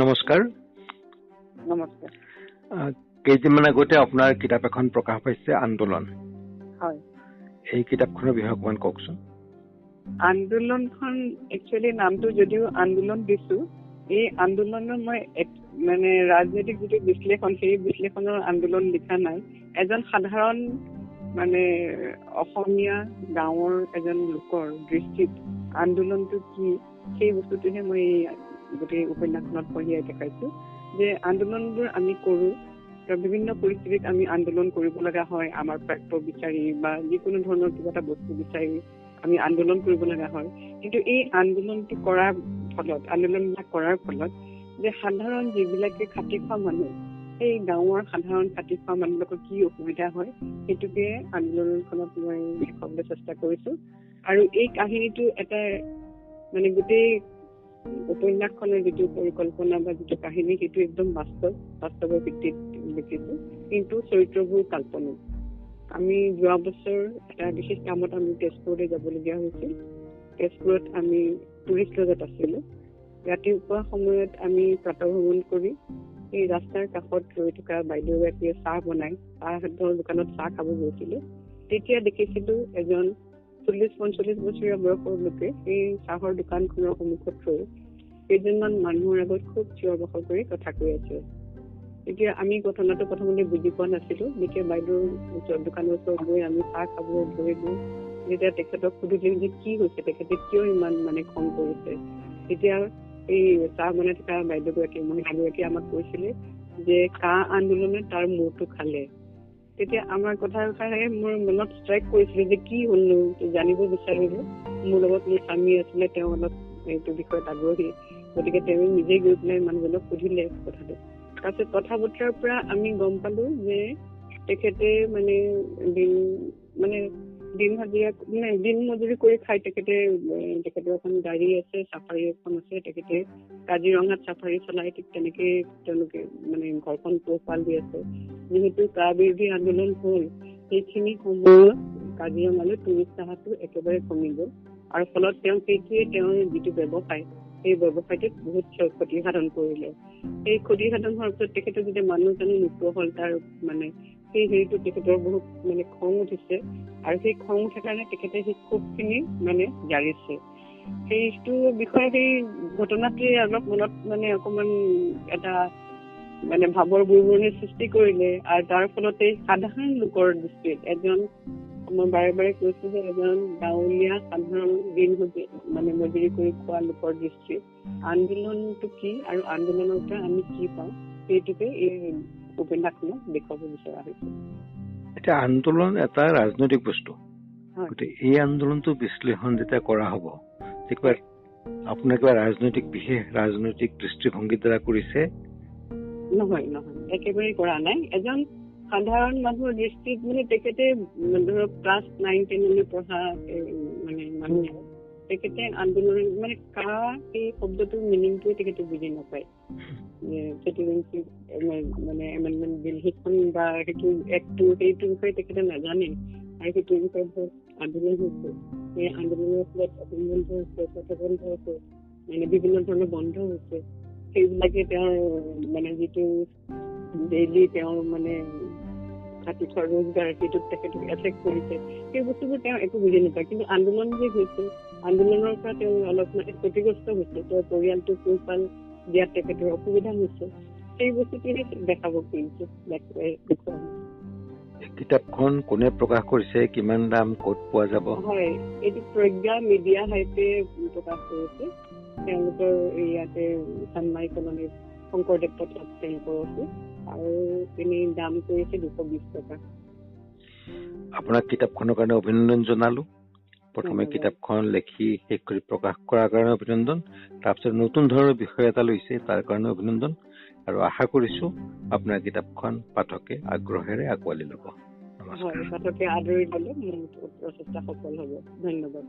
নমস্কাৰ। কেইদিনমান আগতে আপোনাৰ কিতাপ এখন প্ৰকাশ পাইছে আন্দোলন। হয়। এই কিতাপখনৰ বিষয়ে অকণমান কওকচোন। আন্দোলনখন একচুৱেলি নামটো যদিও আন্দোলন দিছো এই আন্দোলনৰ মই মানে ৰাজনৈতিক যিটো বিশ্লেষণ সেই বিশ্লেষণৰ আন্দোলন লিখা নাই। এজন সাধাৰণ মানে অসমীয়া গাঁৱৰ এজন লোকৰ দৃষ্টিত আন্দোলনটো কি সেই বস্তুটোহে মই গোটেই উপন্যাসখনত কঢ়িয়াই দেখাইছো যে আন্দোলনবোৰ আমি কৰো বিভিন্ন পৰিস্থিতিত আমি আন্দোলন কৰিব লগা হয় আমাৰ প্ৰাপ্য বিচাৰি বা যিকোনো ধৰণৰ কিবা এটা বস্তু বিচাৰি আমি আন্দোলন কৰিব লগা হয়। কিন্তু এই আন্দোলনটো কৰাৰ ফলত আন্দোলনবিলাক কৰাৰ ফলত যে সাধাৰণ যিবিলাকে খাটি খোৱা মানুহ সেই গাঁৱৰ সাধাৰণ খাটি খোৱা মানুহবিলাকৰ কি অসুবিধা হয় সেইটোকে আন্দোলনখনত মই দেখুৱাবলৈ চেষ্টা কৰিছো। আৰু এই কাহিনীটো এটা মানে গোটেই উপন্যাসখনৰ যিটো পৰিকল্পনা বা যিটো কাহিনী সেইটো একদম বাস্তৱ বাস্তৱৰ ভিত্তিত লিখিছো। কিন্তু চৰিত্ৰবোৰ কাল্পনিক। আমি যোৱা বছৰ এটা বিশেষ কামত আমি তেজপুৰলৈ যাবলগীয়া হৈছিল। তেজপুৰত আমি টুৰিষ্ট লজত আছিলো। ৰাতিপুৱা সময়ত আমি প্ৰাতঃভ্ৰমণ কৰি এই ৰাস্তাৰ কাষত ৰৈ থকা বাইদেউ এগৰাকীয়ে চাহ বনাই চাহৰ দোকানত চাহ খাব গৈছিলো। তেতিয়া দেখিছিলো এজন চল্লিশ পঞ্চল্লিশ বছৰীয়া বয়সৰ লোকে সেই চাহৰ দোকানখনৰ সন্মুখত ৰৈ কেইজনমান মানুহৰ আগত খুব চিঞৰ বাখৰ কৰি কথা কৈ আছে। এতিয়া আমি ঘটনাটো প্ৰথমতে বুজি পোৱা নাছিলো। যেতিয়া বাইদেউৰ দোকানৰ ওচৰত গৈ আমি চাহ খাব ধৰিলো যেতিয়া তেখেতক সুধিলো যে কি হৈছে? তেখেতে কিয় ইমান মানে খং কৰিছে? তেতিয়া এই চাহ বনাই থকা বাইদেউগৰাকী মহিলাগৰাকী আমাক কৈছিলে যে কা আন্দোলনে তাৰ মূৰটো খালে। তেতিয়া আমাৰ কথাষাৰে মোৰ মনত ষ্ট্ৰাইক কৰিছিলে যে কি হ'লনো জানিব বিচাৰিলো মোৰ লগত মোৰ স্বামী আছিলে তেওঁ অলপ এইটো বিষয়ত আগ্ৰহী। গতিকে তেওঁ নিজেই গৈ পেলাই মানুহজনক সুধিলে কথাটো। তাৰপিছত কথা বতৰাৰ পৰা আমি গম পালো যে তেখেতে মানে মানে দিন হাজিৰা মানে দিন মজুৰি কৰি খাই তেখেতে তেখেতৰ এখন গাড়ী আছে চাফাৰী এখন আছে তেখেতে কাজিৰঙাত চাফাৰী চলাই ঠিক তেনেকে তেওঁলোকে মানে ঘৰখন পোহপাল দি আছে। যিহেতু কা বিৰোধী আন্দোলন হল সেইখিনি সময়ত কাজিৰঙালৈ টুৰিষ্ট অহাটো একেবাৰে কমি গ'ল। আৰু ফলত তেওঁ সেইটোৱে তেওঁৰ যিটো ব্যৱসায় সেই ব্যৱসায়টোত বহুত ক্ষ- ক্ষতি সাধন কৰিলে। সেই ক্ষতি সাধন হোৱাৰ পিছত তেখেতৰ যেতিয়া মানুহ জানো নোপোৱা হ'ল তাৰ মানে সেই হেৰিটো তেখেতৰ বহুত মানে খং উঠিছে। আৰু সেই খং উঠাৰ কাৰণে তেখেতে সেই ক্ষোভখিনি মানে জাৰিছে। সেইটো বিষয়ে সেই ঘটনাটোৱে অলপ মনত মানে অকমান এটা মানে ভাৱৰ বুৰবুৰণিৰ সৃষ্টি কৰিলে আৰু তাৰ ফলতে সাধাৰণ লোকৰ দৃষ্টিত এজন মই বাৰে বাৰে কৈছো যে এজন গাঁৱলীয়া সাধাৰণ দিন হাজি- মানে মজুৰি কৰি খোৱা লোকৰ দৃষ্টিত আন্দোলনটো কি আৰু আন্দোলনৰ পৰা আমি কি পাওঁ সেইটোকে এই উপন্যাসখনত দেখুৱাব বিচৰা হৈছে। এতিয়া আন্দোলন এটা ৰাজনৈতিক বস্তু। গতিকে এই আন্দোলনটো বিশ্লেষণ যেতিয়া কৰা হ'ব কিবা আপোনাৰ কিবা ৰাজনৈতিক বিশেষ ৰাজনৈতিক দৃষ্টিভংগীৰ দ্বাৰা কৰিছে? নহয় নহয় একেবাৰে কৰা নাই। এজন সাধাৰণ মানুহৰ দৃষ্টিত মানে তেখেতে ধৰক ক্লাছ নাইন টেনলৈ পঢ়া মানে মানুহ। তেখেতে আন্দোলন মানে কা সেই শব্দটোৰ মিনিংটোৱে তেখেতে বুজি নাপায়। চিটিজেনশ্বিপ মানে এমেণ্ডমেণ্ট বিল সেইখন বা সেইটো এক্টটো সেইটো বিষয়ে তেখেতে নাজানে আৰু সেইটো বিষয়ে ধৰক আন্দোলন হৈছে সেই আন্দোলনৰ ফলত অসম বন্ধ হৈছে পথ বন্ধ হৈছে মানে বিভিন্ন ধৰণৰ বন্ধ হৈছে সেইবিলাকে তেওঁৰ মানে যিটো ডেইলি তেওঁৰ মানে খাটি খোৱা ৰোজগাৰ সেইটোত তেখেতক এফেক্ট কৰিছে সেই বস্তুবোৰ তেওঁ একো বুজি নাপায় কিন্তু আন্দোলন যে হৈছে আন্দোলনৰ পৰা তেওঁ অলপ মানে ক্ষতিগ্ৰস্ত হৈছে তেওঁৰ পৰিয়ালটো পোহপাল দিয়াত তেখেতৰ অসুবিধা হৈছে সেই বস্তুটোহে দেখাব খুজিছে দেখুৱাই- কিতাপখন কোনে প্ৰকাশ কৰিছে কিমান দাম ক'ত পোৱা যাব হয় এইটো প্ৰজ্ঞা মিডিয়া হাইটে প্ৰকাশ কৰিছে তেওঁলোকৰ ইয়াতে চানমাই কলনীত শংকৰদেৱ পথত তেওঁলোকৰ আছে আৰু এনেই দাম কৰিছে দুশ বিশ টকা আপোনাক কিতাপখনৰ কাৰণে অভিনন্দন জনালো প্ৰথমে। কিতাপখন লিখি শেষ কৰি প্ৰকাশ কৰাৰ কাৰণে অভিনন্দন। তাৰপিছত নতুন ধৰণৰ বিষয় এটা লৈছে তাৰ কাৰণে অভিনন্দন। আৰু আশা কৰিছো আপোনাৰ কিতাপখন পাঠকে আগ্ৰহেৰে আঁকোৱালি ল'ব। নমস্কাৰ। পাঠকে আদৰি ল'লে মোৰ প্ৰচেষ্টা সফল হ'ব। ধন্যবাদ।